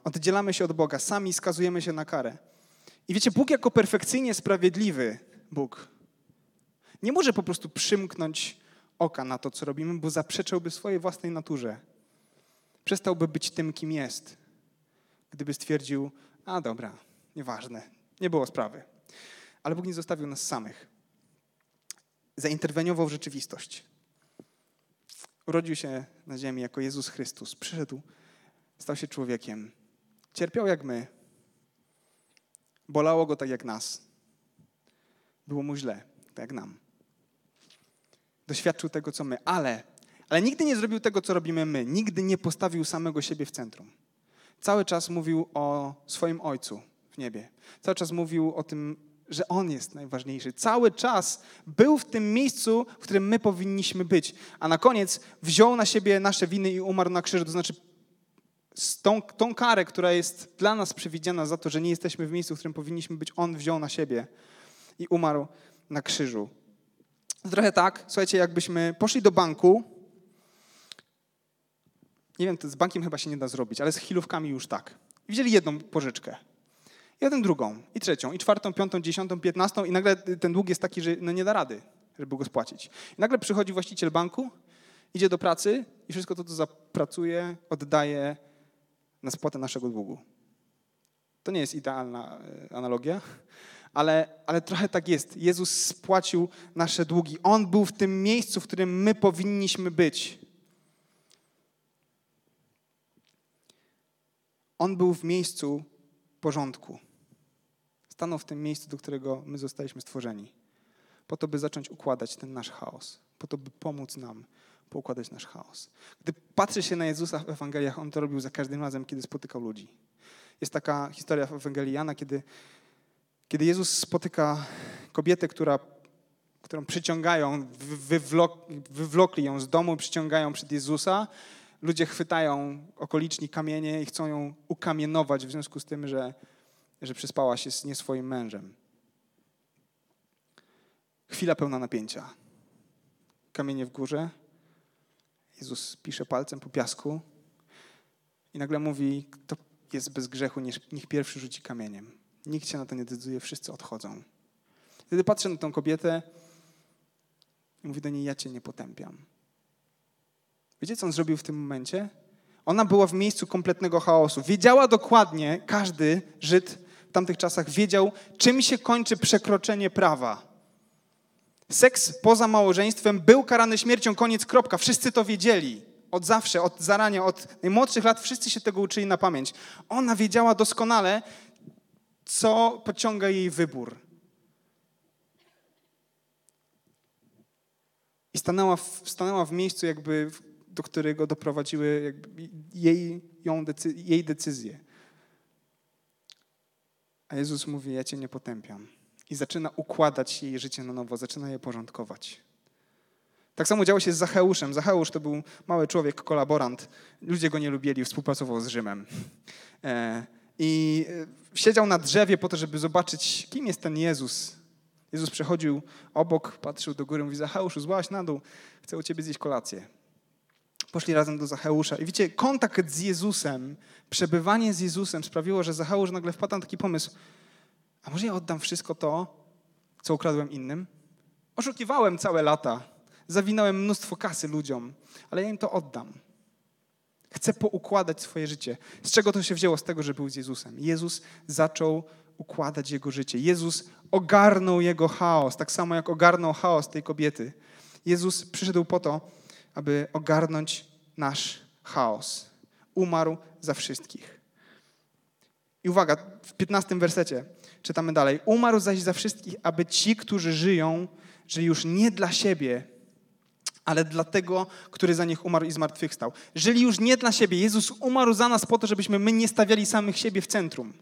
Oddzielamy się od Boga, sami skazujemy się na karę. I wiecie, Bóg jako perfekcyjnie sprawiedliwy Bóg nie może po prostu przymknąć oka na to, co robimy, bo zaprzeczałby swojej własnej naturze. Przestałby być tym, kim jest, gdyby stwierdził, a dobra, nieważne, nie było sprawy. Ale Bóg nie zostawił nas samych. Zainterweniował w rzeczywistość. Urodził się na ziemi jako Jezus Chrystus. Przyszedł, stał się człowiekiem. Cierpiał jak my. Bolało go tak jak nas. Było mu źle, tak jak nam doświadczył tego, co my, ale, ale nigdy nie zrobił tego, co robimy my. Nigdy nie postawił samego siebie w centrum. Cały czas mówił o swoim Ojcu w niebie. Cały czas mówił o tym, że On jest najważniejszy. Cały czas był w tym miejscu, w którym my powinniśmy być. A na koniec wziął na siebie nasze winy i umarł na krzyżu. To znaczy tą, tą karę, która jest dla nas przewidziana za to, że nie jesteśmy w miejscu, w którym powinniśmy być, On wziął na siebie i umarł na krzyżu. Trochę tak, słuchajcie, jakbyśmy poszli do banku. Nie wiem, z bankiem chyba się nie da zrobić, ale z chwilówkami już tak. Wzięli jedną pożyczkę, jeden drugą, i trzecią, i czwartą, piątą, dziesiątą, piętnastą, i nagle ten dług jest taki, że no nie da rady, żeby go spłacić. I nagle przychodzi właściciel banku, idzie do pracy i wszystko to, co zapracuje, oddaje na spłatę naszego długu. To nie jest idealna e, analogia, ale, ale trochę tak jest. Jezus spłacił nasze długi. On był w tym miejscu, w którym my powinniśmy być. On był w miejscu porządku. Stanął w tym miejscu, do którego my zostaliśmy stworzeni. Po to, by zacząć układać ten nasz chaos. Po to, by pomóc nam poukładać nasz chaos. Gdy patrzy się na Jezusa w Ewangeliach, On to robił za każdym razem, kiedy spotykał ludzi. Jest taka historia w Ewangelii Jana, kiedy, kiedy Jezus spotyka kobietę, która, którą przyciągają, wywlok, wywlokli ją z domu, przyciągają przed Jezusa. Ludzie chwytają okoliczni kamienie i chcą ją ukamienować w związku z tym, że, że przespała się z nie swoim mężem. Chwila pełna napięcia. Kamienie w górze. Jezus pisze palcem po piasku i nagle mówi, kto jest bez grzechu, niech pierwszy rzuci kamieniem. Nikt się na to nie decyduje, wszyscy odchodzą. Wtedy patrzę na tą kobietę i mówi do niej, ja cię nie potępiam. Wiecie, co on zrobił w tym momencie? Ona była w miejscu kompletnego chaosu. Wiedziała dokładnie, każdy Żyd w tamtych czasach wiedział, czym się kończy przekroczenie prawa. Seks poza małżeństwem był karany śmiercią, koniec, kropka. Wszyscy to wiedzieli. Od zawsze, od zarania, od najmłodszych lat wszyscy się tego uczyli na pamięć. Ona wiedziała doskonale, co pociąga jej wybór. I stanęła w, stanęła w miejscu, jakby, do którego doprowadziły jej, ją decy, jej decyzje. A Jezus mówi: Ja cię nie potępiam i zaczyna układać jej życie na nowo, zaczyna je porządkować. Tak samo działo się z Zacheuszem. Zacheusz to był mały człowiek, kolaborant. Ludzie go nie lubili, współpracował z Rzymem. E, I e, siedział na drzewie po to, żeby zobaczyć, kim jest ten Jezus. Jezus przechodził obok, patrzył do góry, mówi, Zacheuszu, złaś na dół, chcę u ciebie zjeść kolację. Poszli razem do Zacheusza. I wiecie, kontakt z Jezusem, przebywanie z Jezusem sprawiło, że Zacheusz nagle wpadł na taki pomysł, a może ja oddam wszystko to, co ukradłem innym? Oszukiwałem całe lata, zawinąłem mnóstwo kasy ludziom, ale ja im to oddam. Chcę poukładać swoje życie. Z czego to się wzięło? Z tego, że był z Jezusem. Jezus zaczął układać jego życie. Jezus ogarnął jego chaos, tak samo jak ogarnął chaos tej kobiety. Jezus przyszedł po to, aby ogarnąć nasz chaos. Umarł za wszystkich. I uwaga, w 15 wersecie czytamy dalej. Umarł zaś za wszystkich, aby ci, którzy żyją, żyli już nie dla siebie, ale dla tego, który za nich umarł i zmartwychwstał. Żyli już nie dla siebie. Jezus umarł za nas po to, żebyśmy my nie stawiali samych siebie w centrum.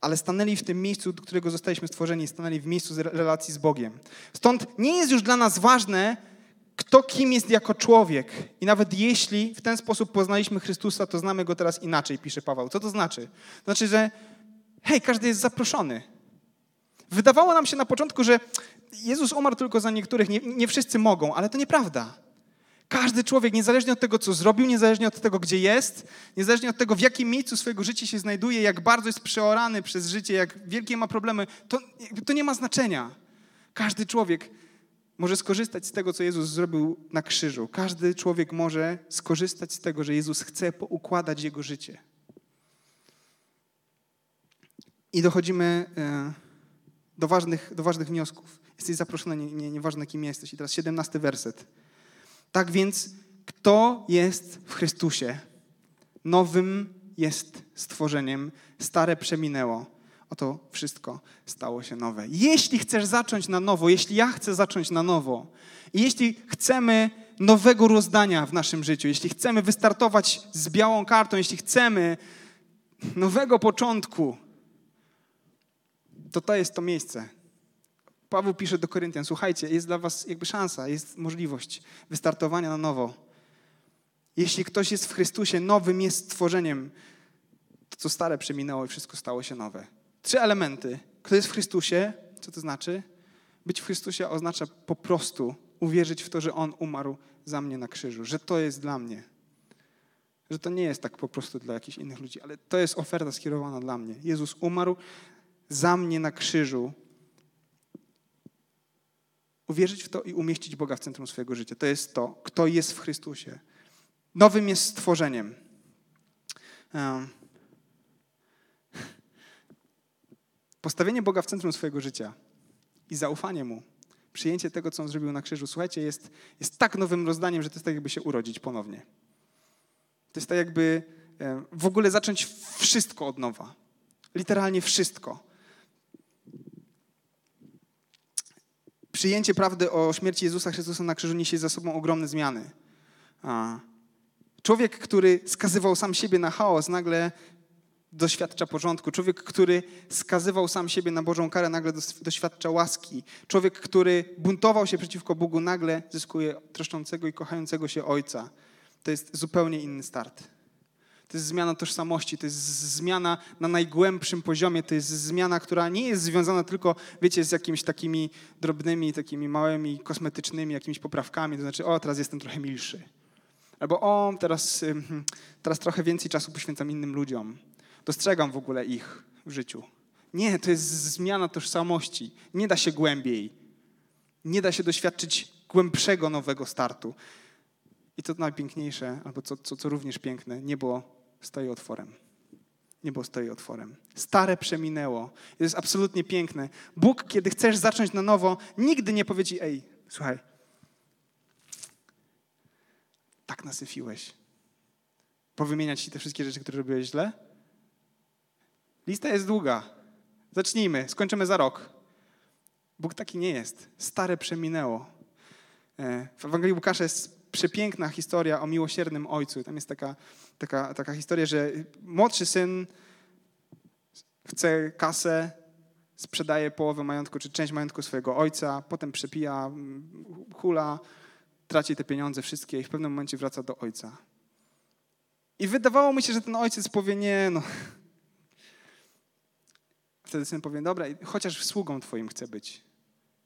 Ale stanęli w tym miejscu, do którego zostaliśmy stworzeni, stanęli w miejscu relacji z Bogiem. Stąd nie jest już dla nas ważne, kto kim jest jako człowiek. I nawet jeśli w ten sposób poznaliśmy Chrystusa, to znamy go teraz inaczej, pisze Paweł. Co to znaczy? Znaczy, że hej, każdy jest zaproszony. Wydawało nam się na początku, że Jezus umarł tylko za niektórych, nie, nie wszyscy mogą, ale to nieprawda. Każdy człowiek, niezależnie od tego, co zrobił, niezależnie od tego, gdzie jest, niezależnie od tego, w jakim miejscu swojego życia się znajduje, jak bardzo jest przeorany przez życie, jak wielkie ma problemy, to, to nie ma znaczenia. Każdy człowiek może skorzystać z tego, co Jezus zrobił na krzyżu. Każdy człowiek może skorzystać z tego, że Jezus chce poukładać jego życie. I dochodzimy e, do ważnych, do ważnych wniosków. Jesteś zaproszony, nie, nie, nieważne kim jesteś. I teraz 17 werset. Tak więc, kto jest w Chrystusie? Nowym jest stworzeniem, stare przeminęło. Oto wszystko stało się nowe. Jeśli chcesz zacząć na nowo, jeśli ja chcę zacząć na nowo, i jeśli chcemy nowego rozdania w naszym życiu, jeśli chcemy wystartować z białą kartą, jeśli chcemy nowego początku, to to jest to miejsce. Paweł pisze do Koryntian, słuchajcie, jest dla was jakby szansa, jest możliwość wystartowania na nowo. Jeśli ktoś jest w Chrystusie, nowym jest stworzeniem, to co stare przeminęło i wszystko stało się nowe. Trzy elementy. Kto jest w Chrystusie, co to znaczy? Być w Chrystusie oznacza po prostu uwierzyć w to, że On umarł za mnie na krzyżu, że to jest dla mnie. Że to nie jest tak po prostu dla jakichś innych ludzi, ale to jest oferta skierowana dla mnie. Jezus umarł za mnie na krzyżu. Uwierzyć w to i umieścić Boga w centrum swojego życia. To jest to, kto jest w Chrystusie. Nowym jest stworzeniem. Um, Postawienie Boga w centrum swojego życia i zaufanie Mu, przyjęcie tego, co On zrobił na krzyżu, słuchajcie, jest, jest tak nowym rozdaniem, że to jest tak, jakby się urodzić ponownie. To jest tak, jakby e, w ogóle zacząć wszystko od nowa. Literalnie wszystko. Przyjęcie prawdy o śmierci Jezusa Chrystusa na krzyżu niesie za sobą ogromne zmiany. Człowiek, który skazywał sam siebie na chaos, nagle doświadcza porządku. Człowiek, który skazywał sam siebie na Bożą karę, nagle doświadcza łaski. Człowiek, który buntował się przeciwko Bogu, nagle zyskuje troszczącego i kochającego się Ojca. To jest zupełnie inny start. To jest zmiana tożsamości, to jest zmiana na najgłębszym poziomie, to jest zmiana, która nie jest związana tylko, wiecie, z jakimiś takimi drobnymi, takimi małymi, kosmetycznymi jakimiś poprawkami, to znaczy, o, teraz jestem trochę milszy. Albo, o, teraz, teraz trochę więcej czasu poświęcam innym ludziom. Dostrzegam w ogóle ich w życiu. Nie, to jest zmiana tożsamości. Nie da się głębiej. Nie da się doświadczyć głębszego nowego startu. I to najpiękniejsze, albo co, co, co również piękne, niebo stoi otworem. Niebo stoi otworem. Stare przeminęło. To jest absolutnie piękne. Bóg, kiedy chcesz zacząć na nowo, nigdy nie powie ci, ej, słuchaj, tak nasyfiłeś. Powymieniać ci te wszystkie rzeczy, które robiłeś źle? Lista jest długa. Zacznijmy, skończymy za rok. Bóg taki nie jest. Stare przeminęło. E, w Ewangelii Łukasza jest przepiękna historia o miłosiernym ojcu. Tam jest taka, taka, taka historia, że młodszy syn chce kasę, sprzedaje połowę majątku czy część majątku swojego ojca, potem przepija, hula, traci te pieniądze wszystkie i w pewnym momencie wraca do ojca. I wydawało mi się, że ten ojciec powie, nie no. Wtedy syn powie, dobra, chociaż sługą twoim chcę być.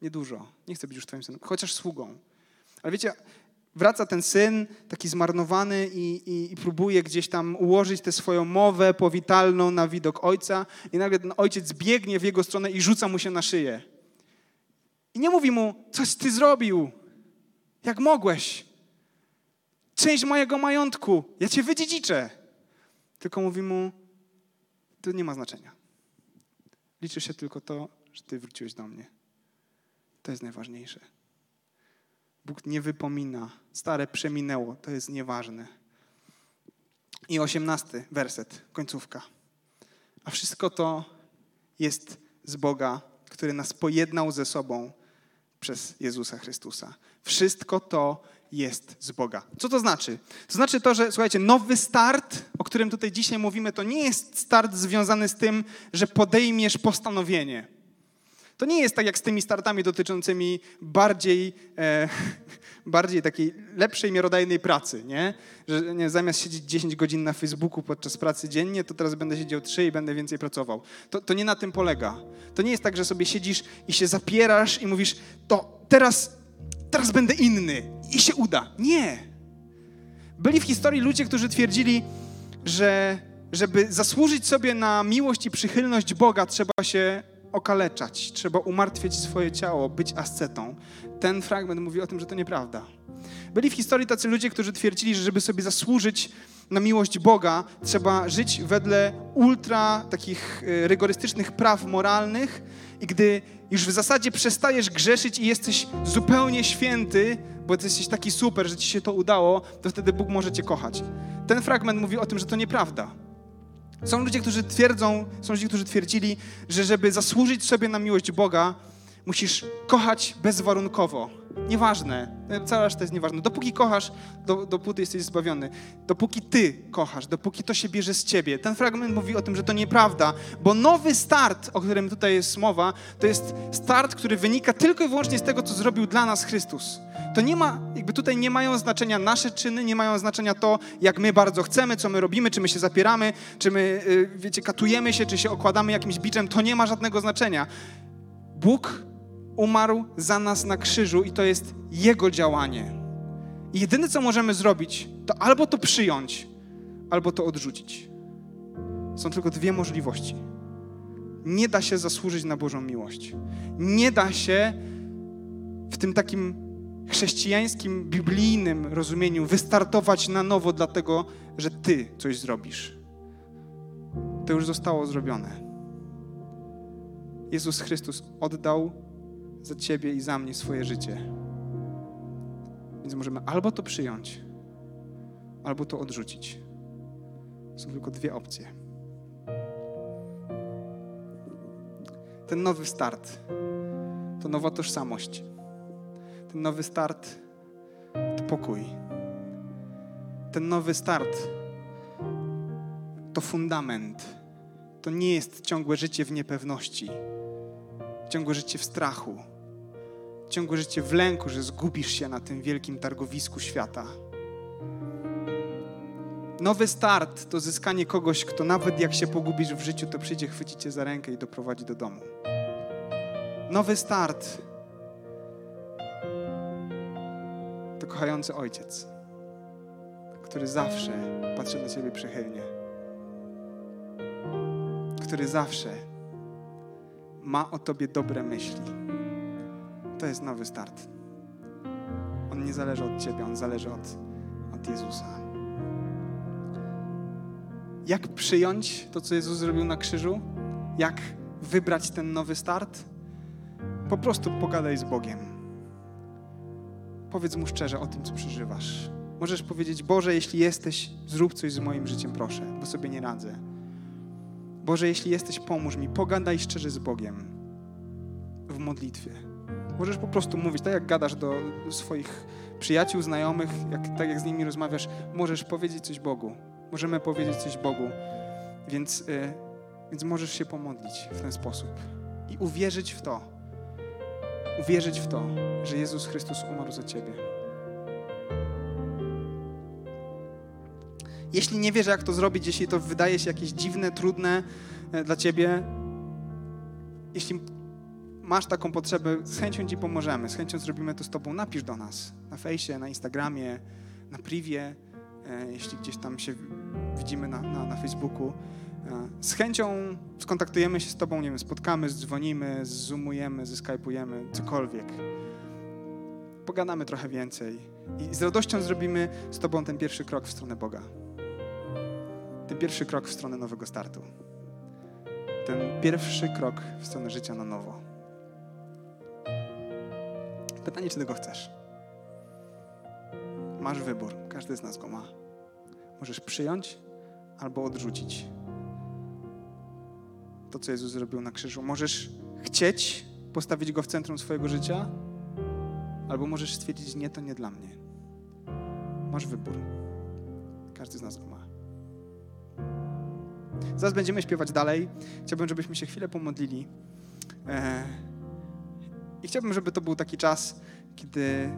Niedużo, nie chcę być już twoim synem, chociaż sługą. Ale wiecie, wraca ten syn, taki zmarnowany i, i, i, próbuje gdzieś tam ułożyć tę swoją mowę powitalną na widok ojca i nagle ten ojciec biegnie w jego stronę i rzuca mu się na szyję. I nie mówi mu, coś ty zrobił, jak mogłeś. Część mojego majątku, ja cię wydziedziczę. Tylko mówi mu, to nie ma znaczenia. Liczy się tylko to, że ty wróciłeś do mnie. To jest najważniejsze. Bóg nie wypomina. Stare przeminęło, to jest nieważne. I osiemnasty werset, końcówka. A wszystko to jest z Boga, który nas pojednał ze sobą przez Jezusa Chrystusa. Wszystko to jest z Boga. Co to znaczy? To znaczy to, że słuchajcie, nowy start, o którym tutaj dzisiaj mówimy, to nie jest start związany z tym, że podejmiesz postanowienie. To nie jest tak jak z tymi startami dotyczącymi bardziej, e, (laughs) bardziej takiej lepszej, miarodajnej pracy, nie? Że nie, zamiast siedzieć 10 godzin na Facebooku podczas pracy dziennie, to teraz będę siedział 3 i będę więcej pracował. To, to nie na tym polega. To nie jest tak, że sobie siedzisz i się zapierasz i mówisz, to teraz, teraz będę inny i się uda. Nie. Byli w historii ludzie, którzy twierdzili, że żeby zasłużyć sobie na miłość i przychylność Boga, trzeba się okaleczać, trzeba umartwiać swoje ciało, być ascetą. Ten fragment mówi o tym, że to nieprawda. Byli w historii tacy ludzie, którzy twierdzili, że żeby sobie zasłużyć na miłość Boga, trzeba żyć wedle ultra takich e, rygorystycznych praw moralnych i gdy już w zasadzie przestajesz grzeszyć i jesteś zupełnie święty, bo jesteś taki super, że ci się to udało, to wtedy Bóg może cię kochać. Ten fragment mówi o tym, że to nieprawda. Są ludzie, którzy twierdzą, są ludzie, którzy twierdzili, że żeby zasłużyć sobie na miłość Boga, musisz kochać bezwarunkowo. Nieważne, cała reszta jest nieważna. Dopóki kochasz, do, dopóty jesteś zbawiony. Dopóki ty kochasz, dopóki to się bierze z ciebie. Ten fragment mówi o tym, że to nieprawda, bo nowy start, o którym tutaj jest mowa, to jest start, który wynika tylko i wyłącznie z tego, co zrobił dla nas Chrystus. To nie ma, jakby tutaj nie mają znaczenia nasze czyny, nie mają znaczenia to, jak my bardzo chcemy, co my robimy, czy my się zapieramy, czy my, y, wiecie, katujemy się, czy się okładamy jakimś biczem. To nie ma żadnego znaczenia. Bóg umarł za nas na krzyżu i to jest Jego działanie. I jedyne, co możemy zrobić, to albo to przyjąć, albo to odrzucić. Są tylko dwie możliwości. Nie da się zasłużyć na Bożą miłość. Nie da się w tym takim chrześcijańskim, biblijnym rozumieniu wystartować na nowo, dlatego że Ty coś zrobisz. To już zostało zrobione. Jezus Chrystus oddał za Ciebie i za mnie swoje życie. Więc możemy albo to przyjąć, albo to odrzucić. Są tylko dwie opcje. Ten nowy start to nowa tożsamość. Ten nowy start to pokój. Ten nowy start to fundament. To nie jest ciągłe życie w niepewności, ciągłe życie w strachu, ciągłe życie w lęku, że zgubisz się na tym wielkim targowisku świata. Nowy start to zyskanie kogoś, kto nawet jak się pogubisz w życiu, to przyjdzie, chwyci cię za rękę i doprowadzi do domu. Nowy start to kochający ojciec, który zawsze patrzy na ciebie przychylnie, który zawsze ma o tobie dobre myśli. To jest nowy start. On nie zależy od ciebie, on zależy od, od Jezusa. Jak przyjąć to, co Jezus zrobił na krzyżu? Jak wybrać ten nowy start? Po prostu pogadaj z Bogiem. Powiedz mu szczerze o tym, co przeżywasz. Możesz powiedzieć: Boże, jeśli jesteś, zrób coś z moim życiem, proszę, bo sobie nie radzę. Boże, jeśli jesteś, pomóż mi. Pogadaj szczerze z Bogiem w modlitwie. Możesz po prostu mówić, tak jak gadasz do swoich przyjaciół, znajomych, jak, tak jak z nimi rozmawiasz, możesz powiedzieć coś Bogu. Możemy powiedzieć coś Bogu. Więc, y, więc możesz się pomodlić w ten sposób i uwierzyć w to, uwierzyć w to, że Jezus Chrystus umarł za ciebie. Jeśli nie wiesz, jak to zrobić, jeśli to wydaje się jakieś dziwne, trudne e, dla ciebie, jeśli masz taką potrzebę, z chęcią ci pomożemy, z chęcią zrobimy to z tobą. Napisz do nas na fejsie, na Instagramie, na privie, e, jeśli gdzieś tam się widzimy na, na, na Facebooku. E, z chęcią skontaktujemy się z Tobą, nie wiem, spotkamy, dzwonimy, zoomujemy, zeskypujemy, cokolwiek. Pogadamy trochę więcej i z radością zrobimy z Tobą ten pierwszy krok w stronę Boga. Ten pierwszy krok w stronę nowego startu. Ten pierwszy krok w stronę życia na nowo. Pytanie, czy tego chcesz? Masz wybór, każdy z nas go ma. Możesz przyjąć albo odrzucić to, co Jezus zrobił na krzyżu. Możesz chcieć postawić go w centrum swojego życia, albo możesz stwierdzić, nie, to nie dla mnie. Masz wybór. Każdy z nas go ma. Zaraz będziemy śpiewać dalej. Chciałbym, żebyśmy się chwilę pomodlili. E, I chciałbym, żeby to był taki czas, kiedy,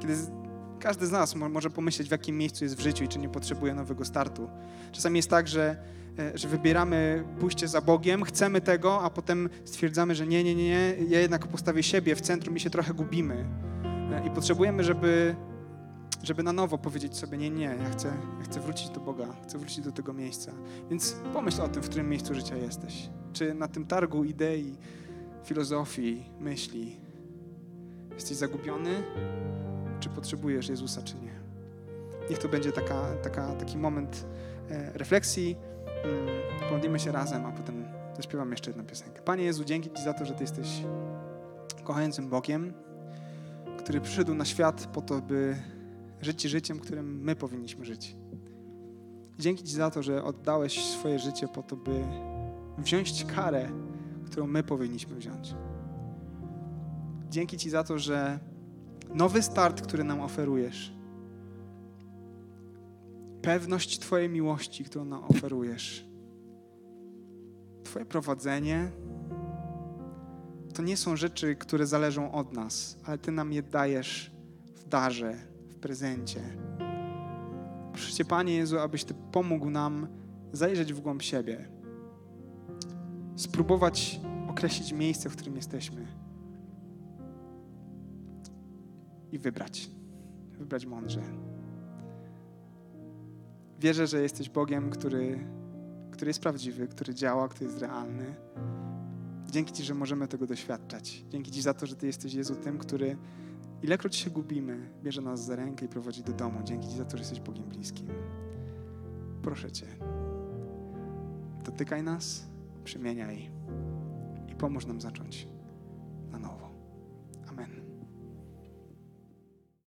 kiedy każdy z nas może pomyśleć, w jakim miejscu jest w życiu i czy nie potrzebuje nowego startu. Czasami jest tak, że, e, że wybieramy pójście za Bogiem, chcemy tego, a potem stwierdzamy, że nie, nie, nie, ja jednak postawię siebie w centrum i się trochę gubimy. E, I potrzebujemy, żeby, żeby na nowo powiedzieć sobie, nie, nie, ja chcę, ja chcę wrócić do Boga, chcę wrócić do tego miejsca. Więc pomyśl o tym, w którym miejscu życia jesteś. Czy na tym targu idei, filozofii, myśli jesteś zagubiony, czy potrzebujesz Jezusa, czy nie. Niech to będzie taka, taka, taki moment e, refleksji. Mm, pomodlimy się razem, a potem zaśpiewam jeszcze jedną piosenkę. Panie Jezu, dzięki Ci za to, że Ty jesteś kochającym Bogiem, który przyszedł na świat po to, by żyć życiem, którym my powinniśmy żyć. Dzięki Ci za to, że oddałeś swoje życie po to, by wziąć karę, którą my powinniśmy wziąć. Dzięki Ci za to, że nowy start, który nam oferujesz, pewność Twojej miłości, którą nam oferujesz, Twoje prowadzenie, to nie są rzeczy, które zależą od nas, ale Ty nam je dajesz w darze, prezencie. Proszę Cię, Panie Jezu, abyś Ty pomógł nam zajrzeć w głąb siebie, spróbować określić miejsce, w którym jesteśmy i wybrać. Wybrać mądrze. Wierzę, że jesteś Bogiem, który, który jest prawdziwy, który działa, który jest realny. Dzięki Ci, że możemy tego doświadczać. Dzięki Ci za to, że Ty jesteś Jezu tym, który ilekroć się gubimy, bierze nas za rękę i prowadzi do domu. Dzięki Ci za to, że jesteś Bogiem bliskim. Proszę Cię, dotykaj nas, przemieniaj i pomóż nam zacząć.